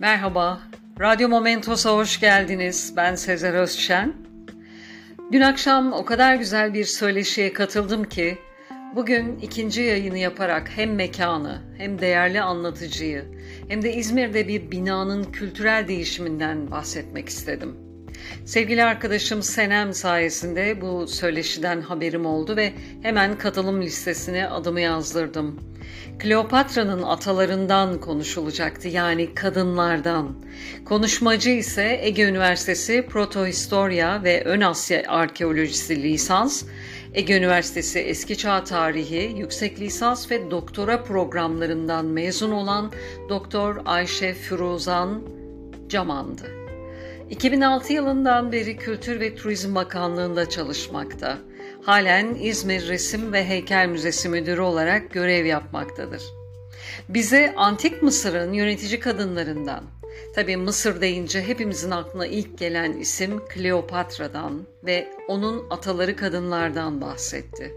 Merhaba, Radyo Momentos'a hoş geldiniz. Ben Sezer Özşen. Dün akşam o kadar güzel bir söyleşiye katıldım ki, bugün ikinci yayını yaparak hem mekanı, hem değerli anlatıcıyı, hem de İzmir'de bir binanın kültürel değişiminden bahsetmek istedim. Sevgili arkadaşım Senem sayesinde bu söyleşiden haberim oldu ve hemen katılım listesine adımı yazdırdım. Kleopatra'nın atalarından konuşulacaktı yani kadınlardan. Konuşmacı ise Ege Üniversitesi Protohistoria ve Ön Asya Arkeolojisi lisans, Ege Üniversitesi Eski Çağ Tarihi yüksek lisans ve doktora programlarından mezun olan Doktor Ayşe Firuzan Caman'dı. 2006 yılından beri Kültür ve Turizm Bakanlığı'nda çalışmakta halen İzmir Resim ve Heykel Müzesi Müdürü olarak görev yapmaktadır. Bize Antik Mısır'ın yönetici kadınlarından, tabi Mısır deyince hepimizin aklına ilk gelen isim Kleopatra'dan ve onun ataları kadınlardan bahsetti.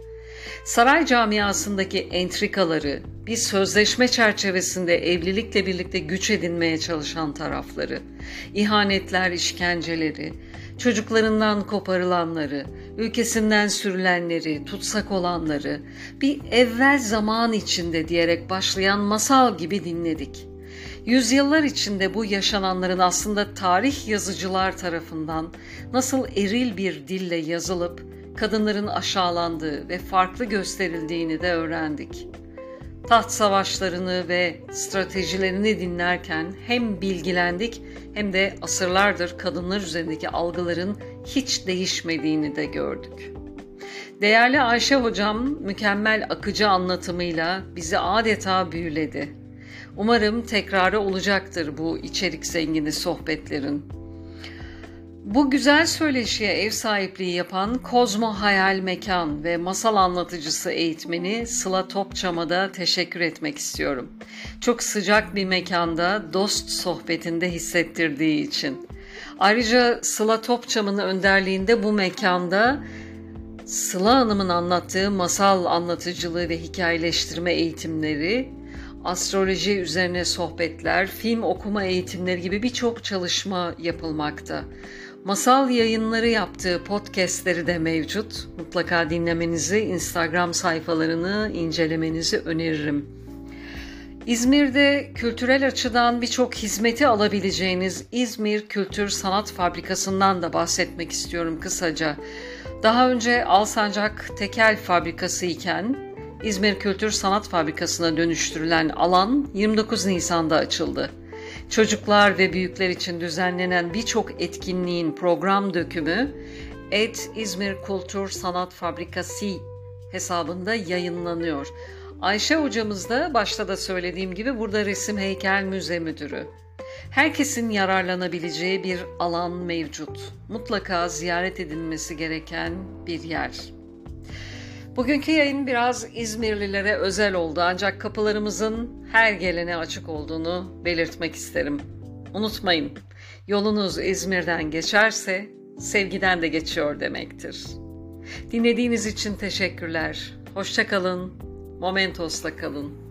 Saray camiasındaki entrikaları, bir sözleşme çerçevesinde evlilikle birlikte güç edinmeye çalışan tarafları, ihanetler, işkenceleri, çocuklarından koparılanları, ülkesinden sürülenleri, tutsak olanları bir evvel zaman içinde diyerek başlayan masal gibi dinledik. Yüzyıllar içinde bu yaşananların aslında tarih yazıcılar tarafından nasıl eril bir dille yazılıp kadınların aşağılandığı ve farklı gösterildiğini de öğrendik. Taht savaşlarını ve stratejilerini dinlerken hem bilgilendik hem de asırlardır kadınlar üzerindeki algıların hiç değişmediğini de gördük. Değerli Ayşe hocam mükemmel akıcı anlatımıyla bizi adeta büyüledi. Umarım tekrarı olacaktır bu içerik zengini sohbetlerin. Bu güzel söyleşiye ev sahipliği yapan Kozmo Hayal Mekan ve masal anlatıcısı eğitmeni Sıla Topçam'a da teşekkür etmek istiyorum. Çok sıcak bir mekanda dost sohbetinde hissettirdiği için. Ayrıca Sıla Topçam'ın önderliğinde bu mekanda Sıla Hanım'ın anlattığı masal anlatıcılığı ve hikayeleştirme eğitimleri, astroloji üzerine sohbetler, film okuma eğitimleri gibi birçok çalışma yapılmakta. Masal yayınları yaptığı podcastleri de mevcut. Mutlaka dinlemenizi, Instagram sayfalarını incelemenizi öneririm. İzmir'de kültürel açıdan birçok hizmeti alabileceğiniz İzmir Kültür Sanat Fabrikası'ndan da bahsetmek istiyorum kısaca. Daha önce Alsancak Tekel Fabrikası iken İzmir Kültür Sanat Fabrikası'na dönüştürülen alan 29 Nisan'da açıldı. Çocuklar ve büyükler için düzenlenen birçok etkinliğin program dökümü Et İzmir Kültür Sanat Fabrikası hesabında yayınlanıyor. Ayşe hocamız da başta da söylediğim gibi burada resim heykel müze müdürü. Herkesin yararlanabileceği bir alan mevcut. Mutlaka ziyaret edilmesi gereken bir yer. Bugünkü yayın biraz İzmirlilere özel oldu ancak kapılarımızın her gelene açık olduğunu belirtmek isterim. Unutmayın, yolunuz İzmir'den geçerse sevgiden de geçiyor demektir. Dinlediğiniz için teşekkürler. Hoşçakalın, Momentos'la kalın.